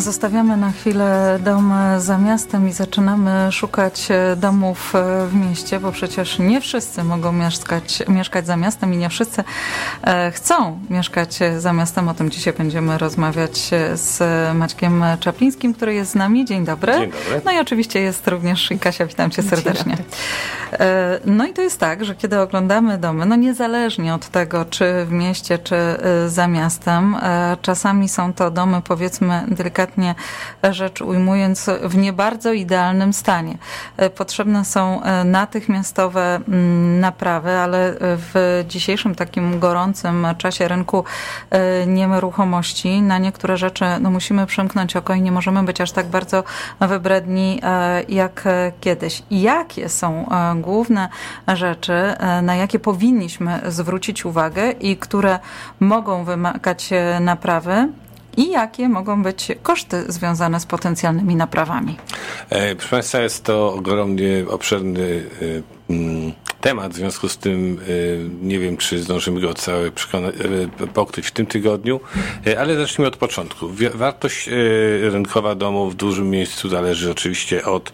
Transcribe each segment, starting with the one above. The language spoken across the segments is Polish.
Zostawiamy na chwilę dom za miastem i zaczynamy szukać domów w mieście, bo przecież nie wszyscy mogą mieszkać, mieszkać za miastem i nie wszyscy e, chcą mieszkać za miastem. O tym dzisiaj będziemy rozmawiać z Maćkiem Czaplińskim, który jest z nami. Dzień dobry. Dzień dobry. No i oczywiście jest również i Kasia, witam cię serdecznie. E, no i to jest tak, że kiedy oglądamy domy, no niezależnie od tego, czy w mieście, czy e, za miastem, czasami są to domy powiedzmy delikatnie delikatnie rzecz ujmując, w nie bardzo idealnym stanie. E, potrzebne są e, natychmiastowe mm, naprawy, ale w dzisiejszym takim gorącym czasie rynku e, nieruchomości na niektóre rzeczy no, musimy przymknąć oko i nie możemy być aż tak bardzo wybredni jak kiedyś. Jakie są główne rzeczy, na jakie powinniśmy zwrócić uwagę i które mogą wymagać naprawy? I jakie mogą być koszty związane z potencjalnymi naprawami? E, proszę Państwa, jest to ogromnie obszerny e, mm, temat, w związku z tym e, nie wiem, czy zdążymy go cały pokryć w tym tygodniu, ale zacznijmy od początku. Wartość rynkowa domu w dużym miejscu zależy oczywiście od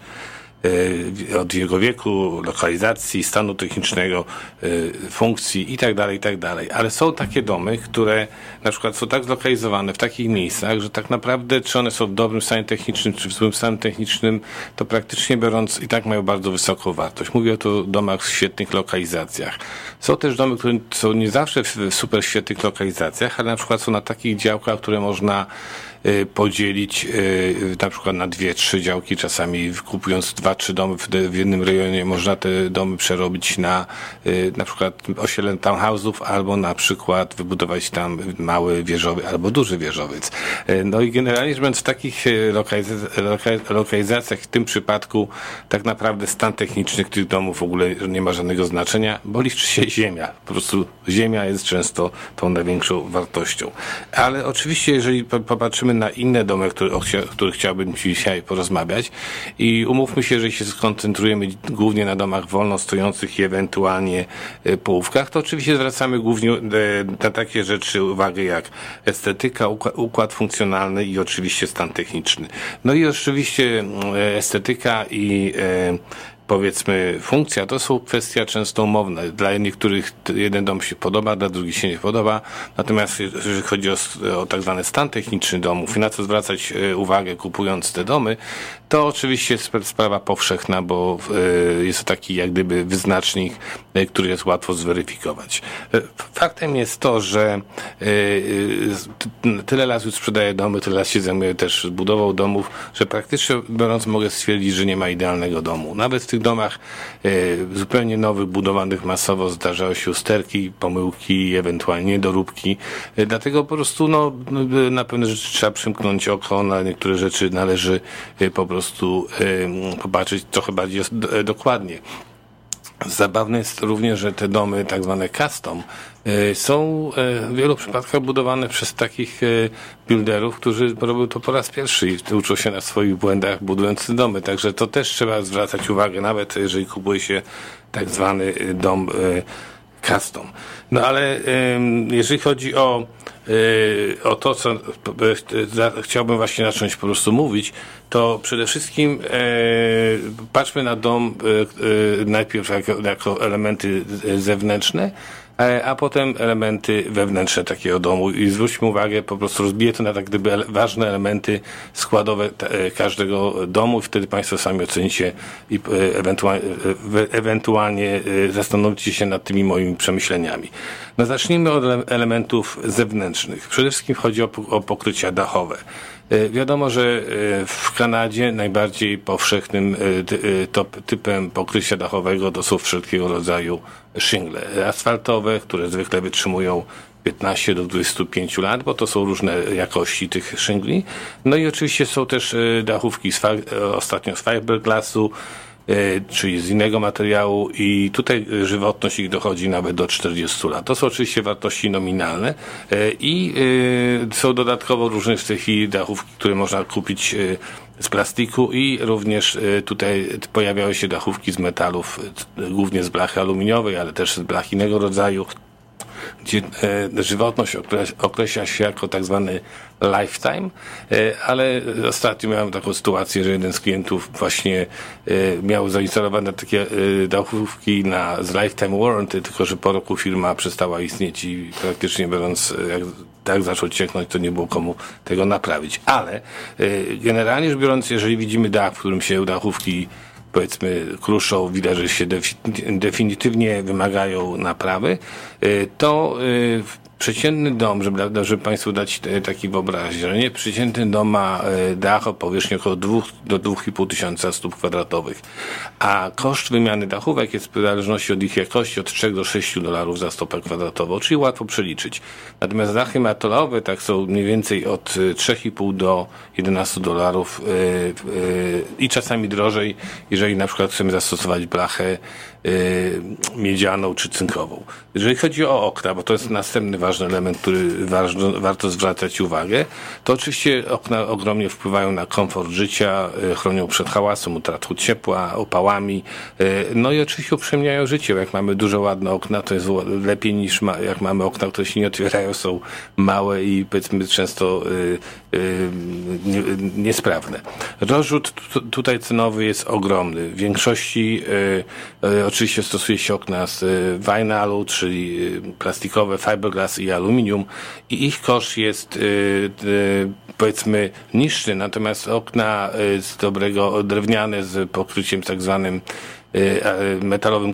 od jego wieku, lokalizacji, stanu technicznego, e, funkcji itd., tak itd. Tak Ale są takie domy, które na przykład są tak zlokalizowane w takich miejscach, że tak naprawdę czy one są w dobrym stanie technicznym, czy w złym stanie technicznym, to praktycznie biorąc i tak mają bardzo wysoką wartość. Mówię o to domach w świetnych lokalizacjach. Są też domy, które są nie zawsze w super świetnych lokalizacjach, ale na przykład są na takich działkach, które można podzielić y, na przykład na dwie, trzy działki, czasami kupując dwa, trzy domy w jednym rejonie można te domy przerobić na y, na przykład osiedle townhouse'ów albo na przykład wybudować tam mały wieżowy albo duży wieżowiec. No i generalnie rzecz biorąc w takich lokalizacjach w tym przypadku tak naprawdę stan techniczny tych domów w ogóle nie ma żadnego znaczenia, bo liczy się ziemia. Po prostu ziemia jest często tą największą wartością. Ale oczywiście jeżeli popatrzymy na inne domy, które, o których chciałbym dzisiaj porozmawiać i umówmy się, że się skoncentrujemy głównie na domach wolno stojących i ewentualnie e, połówkach, to oczywiście zwracamy głównie e, na takie rzeczy uwagę jak estetyka, układ funkcjonalny i oczywiście stan techniczny. No i oczywiście e, estetyka i powiedzmy funkcja, to są kwestie często umowne. Dla niektórych jeden dom się podoba, dla drugich się nie podoba. Natomiast jeżeli chodzi o, o tak zwany stan techniczny domów i na co zwracać e, uwagę kupując te domy, to oczywiście jest sprawa powszechna, bo e, jest to taki jak gdyby wyznacznik, e, który jest łatwo zweryfikować. Faktem jest to, że tyle lat już sprzedaję domy, tyle lat się zajmuję też budową domów, że praktycznie biorąc mogę stwierdzić, że nie ma idealnego domu. Nawet w tych domach e, zupełnie nowych, budowanych masowo zdarzały się usterki, pomyłki, ewentualnie doróbki. E, dlatego po prostu no, na pewne rzeczy trzeba przymknąć oko, na niektóre rzeczy należy e, po prostu popatrzeć trochę bardziej dokładnie. Zabawne jest również, że te domy tak zwane custom są e, w wielu przypadkach budowane przez takich e, builderów, którzy robią to po raz pierwszy i uczą się na swoich błędach budując domy. Także to też trzeba zwracać uwagę, nawet jeżeli kupuje się tak zwany dom custom. No ale jeżeli chodzi o, o to, co chciałbym właśnie zacząć po prostu mówić, to przede wszystkim patrzmy na dom najpierw jako, jako elementy zewnętrzne, E, a potem elementy wewnętrzne takiego domu i zwróćmy uwagę, po prostu rozbiję to na tak gdyby ważne elementy składowe e, każdego domu wtedy Państwo sami ocenicie i e, ewentualnie, ewentualnie zastanowicie się nad tymi moimi przemyśleniami. No zacznijmy od elementów zewnętrznych. Przede wszystkim chodzi o pokrycia dachowe. E, wiadomo, że e, w Kanadzie najbardziej powszechnym e, typem pokrycia dachowego to są wszelkiego rodzaju shingle asfaltowe, które zwykle wytrzymują 15 do 25 lat, bo to są różne jakości tych szingli. No i oczywiście są też dachówki z, ostatnio z fiberglassu, czyli z innego materiału i tutaj żywotność ich dochodzi nawet do 40 lat. To są oczywiście wartości nominalne e, i e, są dodatkowo różne w tej chwili dachówki, które można kupić z plastiku i również tutaj pojawiały się dachówki z metalów, głównie z blachy aluminiowej, ale też z blach innego rodzaju gdzie żywotność określa się jako tak zwany lifetime, ale ostatnio miałem taką sytuację, że jeden z klientów właśnie miał zainstalowane takie dachówki na, z lifetime warranty, tylko że po roku firma przestała istnieć i praktycznie biorąc, jak tak zaczął cieknąć, to nie było komu tego naprawić. Ale generalnie rzecz biorąc, jeżeli widzimy dach, w którym się dachówki powiedzmy kruszą, że się definitywnie wymagają naprawy, y, to y, Przeciętny dom, żeby, żeby Państwu dać taki wyobraźnię, przeciętny dom ma e, dach o powierzchni około 2 do 2,5 tysiąca stóp kwadratowych, a koszt wymiany dachówek jest w zależności od ich jakości od 3 do 6 dolarów za stopę kwadratową, czyli łatwo przeliczyć. Natomiast dachy metalowe tak są mniej więcej od 3,5 do 11 dolarów e, e, i czasami drożej, jeżeli na przykład chcemy zastosować blachę miedzianą czy cynkową. Jeżeli chodzi o okna, bo to jest następny ważny element, który ważno, warto zwracać uwagę, to oczywiście okna ogromnie wpływają na komfort życia, e, chronią przed hałasem, utratą ciepła, opałami, e, no i oczywiście uprzyjemniają życie. Jak mamy duże, ładne okna, to jest lepiej niż ma, jak mamy okna, które się nie otwierają, są małe i powiedzmy często e, nie, niesprawne. Rozrzut tutaj cenowy jest ogromny. W większości oczywiście stosuje się okna z vinylu, czyli plastikowe, fiberglass, i aluminium i ich kosz jest y, y, powiedzmy niższy, natomiast okna y, z dobrego drewniane z pokryciem tak zwanym metalowym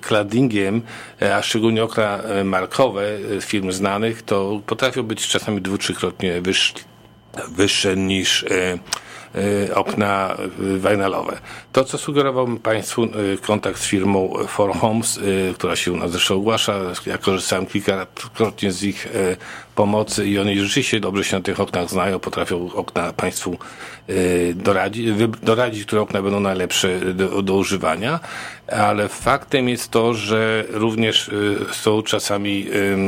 claddingiem, a szczególnie okna markowe firm znanych, to potrafią być czasami dwu, trzykrotnie wyższe, niż okna vinylowe. To, co sugerowałbym Państwu, y, kontakt z firmą For Homes, y, która się u nas zresztą ogłasza. Ja korzystałem kilkakrotnie z ich pomocy i oni rzeczywiście dobrze się na tych oknach znają, potrafią okna Państwu doradzić, doradzić które okna będą najlepsze do, do używania, ale faktem jest to, że również są czasami,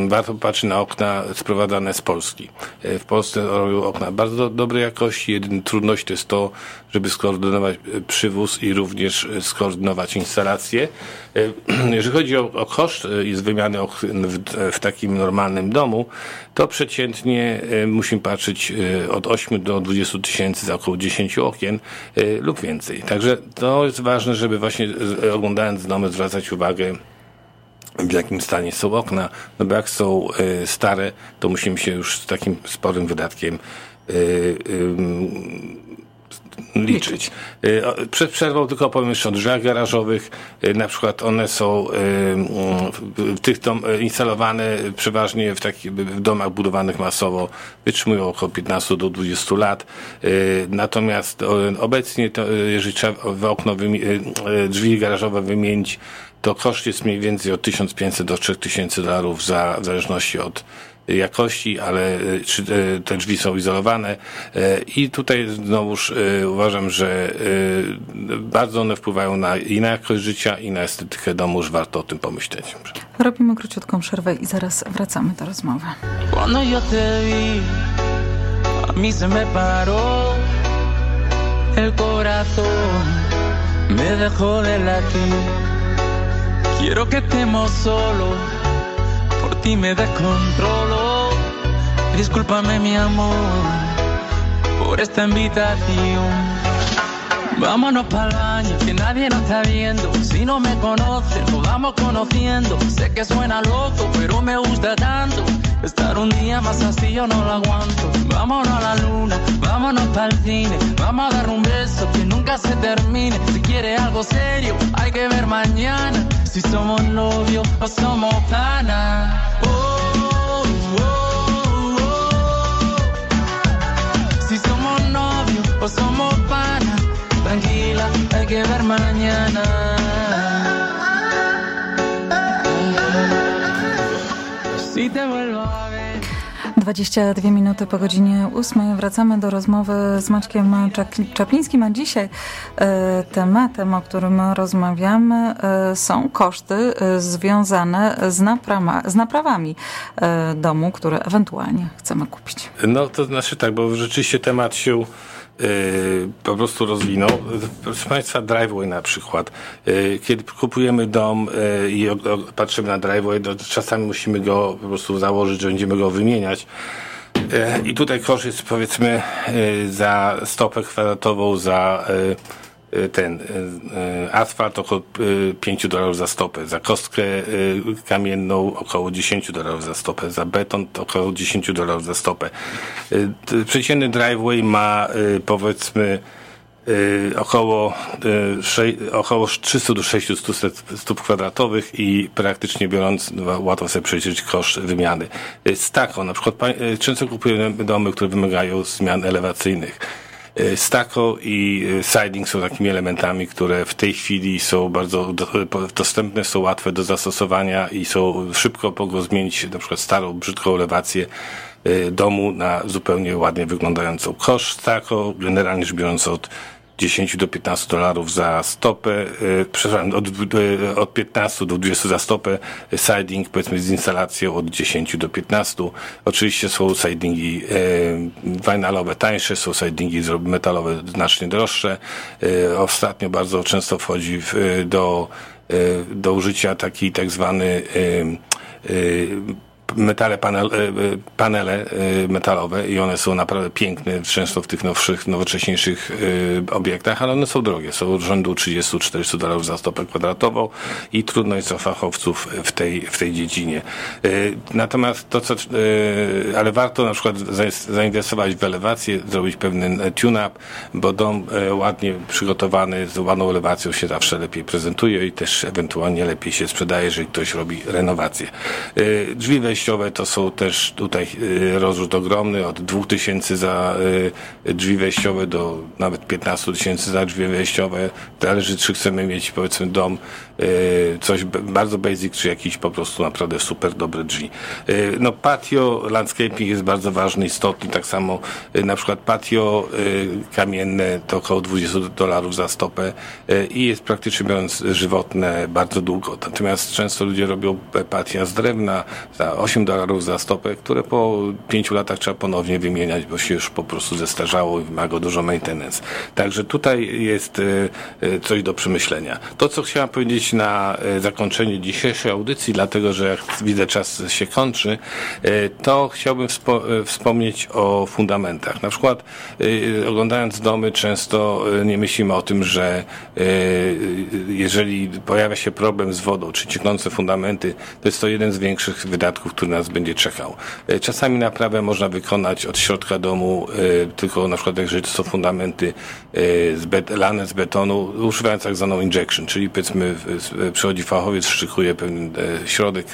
warto patrzeć na okna sprowadzane z Polski. W Polsce robią okna bardzo dobrej jakości, jedyna trudność to jest to, żeby skoordynować przywóz i również skoordynować instalację. Jeżeli chodzi o, o koszt z wymiany w, w, takim normalnym domu, to przeciętnie musimy patrzeć od 8 do 20 tysięcy za około 10 okien lub więcej. Także to jest ważne, żeby właśnie oglądając domy zwracać uwagę w jakim stanie są okna, no bo jak są stare, to musimy się już z takim sporym wydatkiem liczyć. Y, przed przerwą tylko powiem jeszcze o drzwiach garażowych. Y, na przykład one są y, w tych dom, instalowane przeważnie w, takich, w domach budowanych masowo. Wytrzymują około 15 do 20 lat. Natomiast obecnie, to, jeżeli trzeba w okno drzwi garażowe wymienić, to koszt jest mniej więcej od 1500 do 3000 dolarów za, w zależności od jakości, ale e, czy e, te drzwi są izolowane e, i tutaj znowuż uważam, że bardzo one wpływają na, i na jakość życia i na estetykę domu, już warto o tym pomyśleć. Robimy króciutką przerwę i zaraz wracamy do rozmowy. me dejó de latir. Quiero que estemos solos ti me descontrolo. Discúlpame mi amor por esta invitación. Vámonos para el baño, que nadie nos está viendo. Si no me conoces, nos vamos conociendo. Sé que suena loco, pero me gusta tanto. Estar un día más así yo no lo aguanto. Vámonos a la luna, vámonos para el cine. Vamos a dar un beso que nunca se termine. Si quiere algo serio, hay que ver mañana. Si somos novios o somos panas. Oh, oh, oh, si somos novios o somos panas. Tranquila, hay que ver mañana. 22 minuty po godzinie 8 wracamy do rozmowy z Maćkiem Czaplińskim, a dzisiaj e, tematem, o którym rozmawiamy e, są koszty e, związane z, naprawa, z naprawami domu, które ewentualnie chcemy kupić. No to znaczy tak, bo rzeczywiście temat się po prostu rozwinął. Proszę Państwa, driveway na przykład. Kiedy kupujemy dom i patrzymy na driveway, to czasami musimy go po prostu założyć, że będziemy go wymieniać. I tutaj koszt jest powiedzmy za stopę kwadratową, za Y, ten y, y, asfalt około 5 dolarów za stopę, za kostkę kamienną około 10 dolarów za stopę, za beton około 10 dolarów za stopę. Przeciętny driveway ma powiedzmy około, około 300 do 600 stóp kwadratowych i praktycznie biorąc no, łatwo sobie przeliczyć koszt wymiany. Z taką, na przykład często kupujemy domy, które wymagają zmian elewacyjnych Stako i e, siding są takimi elementami, które w tej chwili są bardzo dostępne, są łatwe do zastosowania i są szybko mogą zmienić na przykład starą, brzydką elewację e, domu na zupełnie ładnie wyglądającą. Koszt Stako generalnie rzecz biorąc od 10 do 15 dolarów za stopę, e, przepraszam, od, e, od 15 do 20 za stopę, siding powiedzmy z instalacją od 10 do 15. Oczywiście są sidingi e, vinylowe tańsze, są sidingi metalowe znacznie droższe. Ostatnio bardzo często wchodzi w, do, do użycia taki tak zwany metale panel, e, e, panele e, metalowe i one są naprawdę piękne, często w tych nowszych, nowocześniejszych obiektach, ale one są drogie. Są rzędu 30-40 dolarów za stopę kwadratową i trudno jest o fachowców w tej, w tej dziedzinie. Natomiast to, co, ale warto na przykład zainwestować w elewację, zrobić pewny tune-up, bo dom ładnie przygotowany, z ładną elewacją się zawsze lepiej prezentuje i też ewentualnie lepiej się sprzedaje, jeżeli ktoś robi renowację. Drzwi wejściowe wejściowe to są też tutaj y, rozrzut ogromny, od 2000 za y, drzwi wejściowe do nawet 15 tysięcy za drzwi wejściowe. Zależy, czy chcemy mieć powiedzmy dom, y, coś bardzo basic, czy jakiś po prostu naprawdę super dobre drzwi. No patio, landscaping jest bardzo ważny, istotny, tak samo na przykład patio kamienne to około 20 dolarów za stopę i jest praktycznie biorąc żywotne bardzo długo. Natomiast często ludzie robią patia z drewna za 8 dolarów za stopę, które po 5 latach trzeba ponownie wymieniać, bo się już po prostu zestarzało i wymaga dużo maintenance. Także tutaj jest e, e, coś do przemyślenia. To, co chciałam powiedzieć na e, zakończenie dzisiejszej audycji, dlatego że jak widzę czas się kończy, to chciałbym wspo wspomnieć o fundamentach. Na przykład oglądając domy często nie myślimy o tym, że jeżeli pojawia się problem z wodą, czy cieknące fundamenty, to jest to jeden z większych wydatków, który nas będzie czekał. E, czasami naprawę można wykonać od środka domu, e, tylko na przykład jeżeli to są fundamenty e, z bet, lane z betonu, używając tak zwaną injection, czyli powiedzmy przychodzi fachowiec, szykuje pewien środek,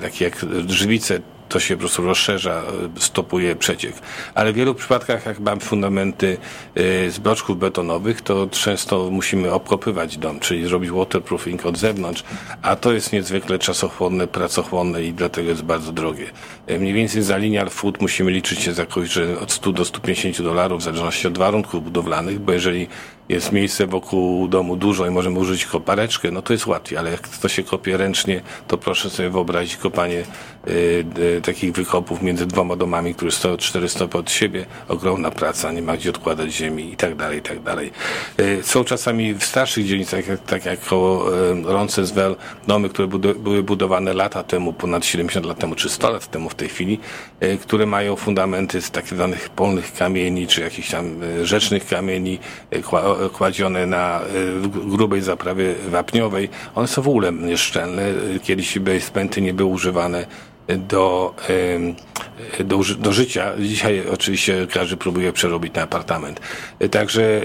taki jak drzewice, to się po prostu rozszerza, stopuje przeciek. Ale w wielu przypadkach, jak mamy fundamenty y, z bloczków betonowych, to często musimy obkopywać dom, czyli zrobić waterproofing od zewnątrz, a to jest niezwykle czasochłonne, pracochłonne i dlatego jest bardzo drogie. Y, mniej więcej za linear foot musimy liczyć się za jakoś, że od 100 do 150 dolarów, w zależności od warunków budowlanych, bo jeżeli jest miejsce wokół domu dużo i możemy użyć kopareczkę, no to jest łatwiej, ale jak to się kopie ręcznie, to proszę sobie wyobrazić kopanie y, y, takich wykopów między dwoma domami, które stoją 400 od siebie, ogromna praca, nie ma gdzie odkładać ziemi i tak dalej, i tak dalej. Y, są czasami w starszych dzielnicach, jak, tak jak koło y, Roncesvalles, domy, które budu były budowane lata temu, ponad 70 lat temu, czy 100 lat temu w tej chwili, y, które mają fundamenty z takich zwanych polnych kamieni, czy jakichś tam y, rzecznych kamieni, kładzione na grubej zaprawie wapniowej. One są w ogóle nieszczelne. Kiedyś basementy nie były używane do, do, do życia. Dzisiaj oczywiście każdy próbuje przerobić na apartament. Także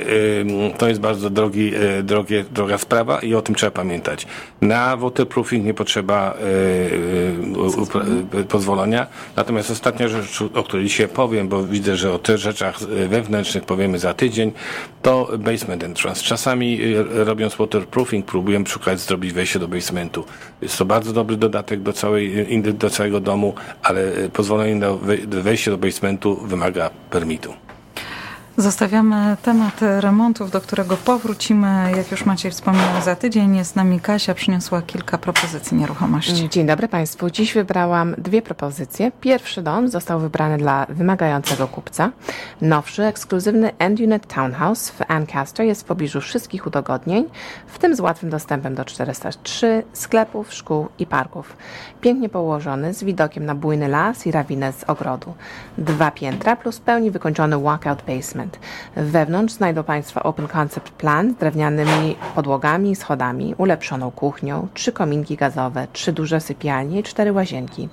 to jest bardzo drogi, e, drogie, droga sprawa i o tym trzeba pamiętać. Na waterproofing nie potrzeba e, e, pozwolenia. Natomiast ostatnia rzecz, o której dzisiaj powiem, bo widzę, że o tych rzeczach wewnętrznych powiemy za tydzień, to basement entrance. Czasami robiąc waterproofing próbujemy szukać zrobić wejście do basementu. Jest to bardzo dobry dodatek do całej, do całej domu, ale pozwolenie wejście do basementu wymaga permitu. Zostawiamy temat remontów, do którego powrócimy, jak już Maciej wspomniał, za tydzień. Jest z nami Kasia, przyniosła kilka propozycji nieruchomości. Dzień dobry Państwu. Dziś wybrałam dwie propozycje. Pierwszy dom został wybrany dla wymagającego kupca. Nowszy, ekskluzywny End Unit Townhouse w Ancaster jest w pobliżu wszystkich udogodnień, w tym z łatwym dostępem do 403 sklepów, szkół i parków. Pięknie położony, z widokiem na bujny las i rawinę z ogrodu. Dwa piętra plus pełni wykończony walkout basement. Wewnątrz znajdą Państwo open concept plan z drewnianymi podłogami schodami, ulepszoną kuchnią, trzy kominki gazowe, trzy duże sypialnie i cztery łazienki.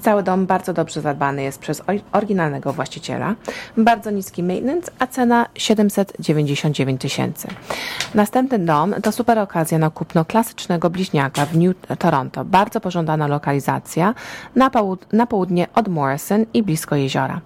Cały dom bardzo dobrze zadbany jest przez oryginalnego właściciela. Bardzo niski maintenance, a cena 799 tysięcy. Następny dom to super okazja na kupno klasycznego bliźniaka w New Toronto. Bardzo pożądana lokalizacja na, połud na południe od Morrison i blisko jeziora.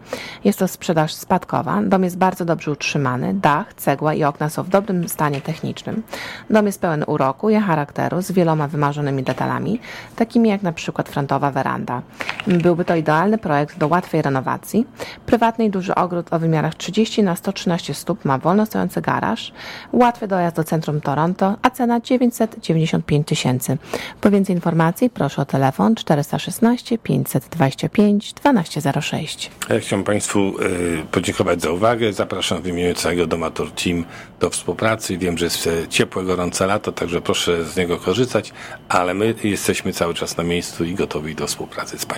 Jest to sprzedaż spadkowa. Dom jest bardzo dobrze utrzymany. Dach, cegła i okna są w dobrym stanie technicznym. Dom jest pełen uroku i charakteru z wieloma wymarzonymi detalami, takimi jak na przykład frontowa weranda. Byłby to idealny projekt do łatwej renowacji. Prywatny i duży ogród o wymiarach 30 na 113 stóp ma wolno stojący garaż, łatwy dojazd do centrum Toronto, a cena 995 tysięcy. Po więcej informacji proszę o telefon 416 525 1206. Ja chciałem Państwu y, podziękować za uwagę. Zapraszam w imieniu całego Domator Team do współpracy. Wiem, że jest ciepłe, gorące lato, także proszę z niego korzystać, ale my jesteśmy cały czas na miejscu i gotowi do współpracy z Państwem.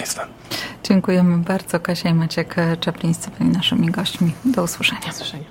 Dziękujemy bardzo. Kasia i Maciek Czaplińscy byli naszymi gośćmi. Do usłyszenia. Do usłyszenia.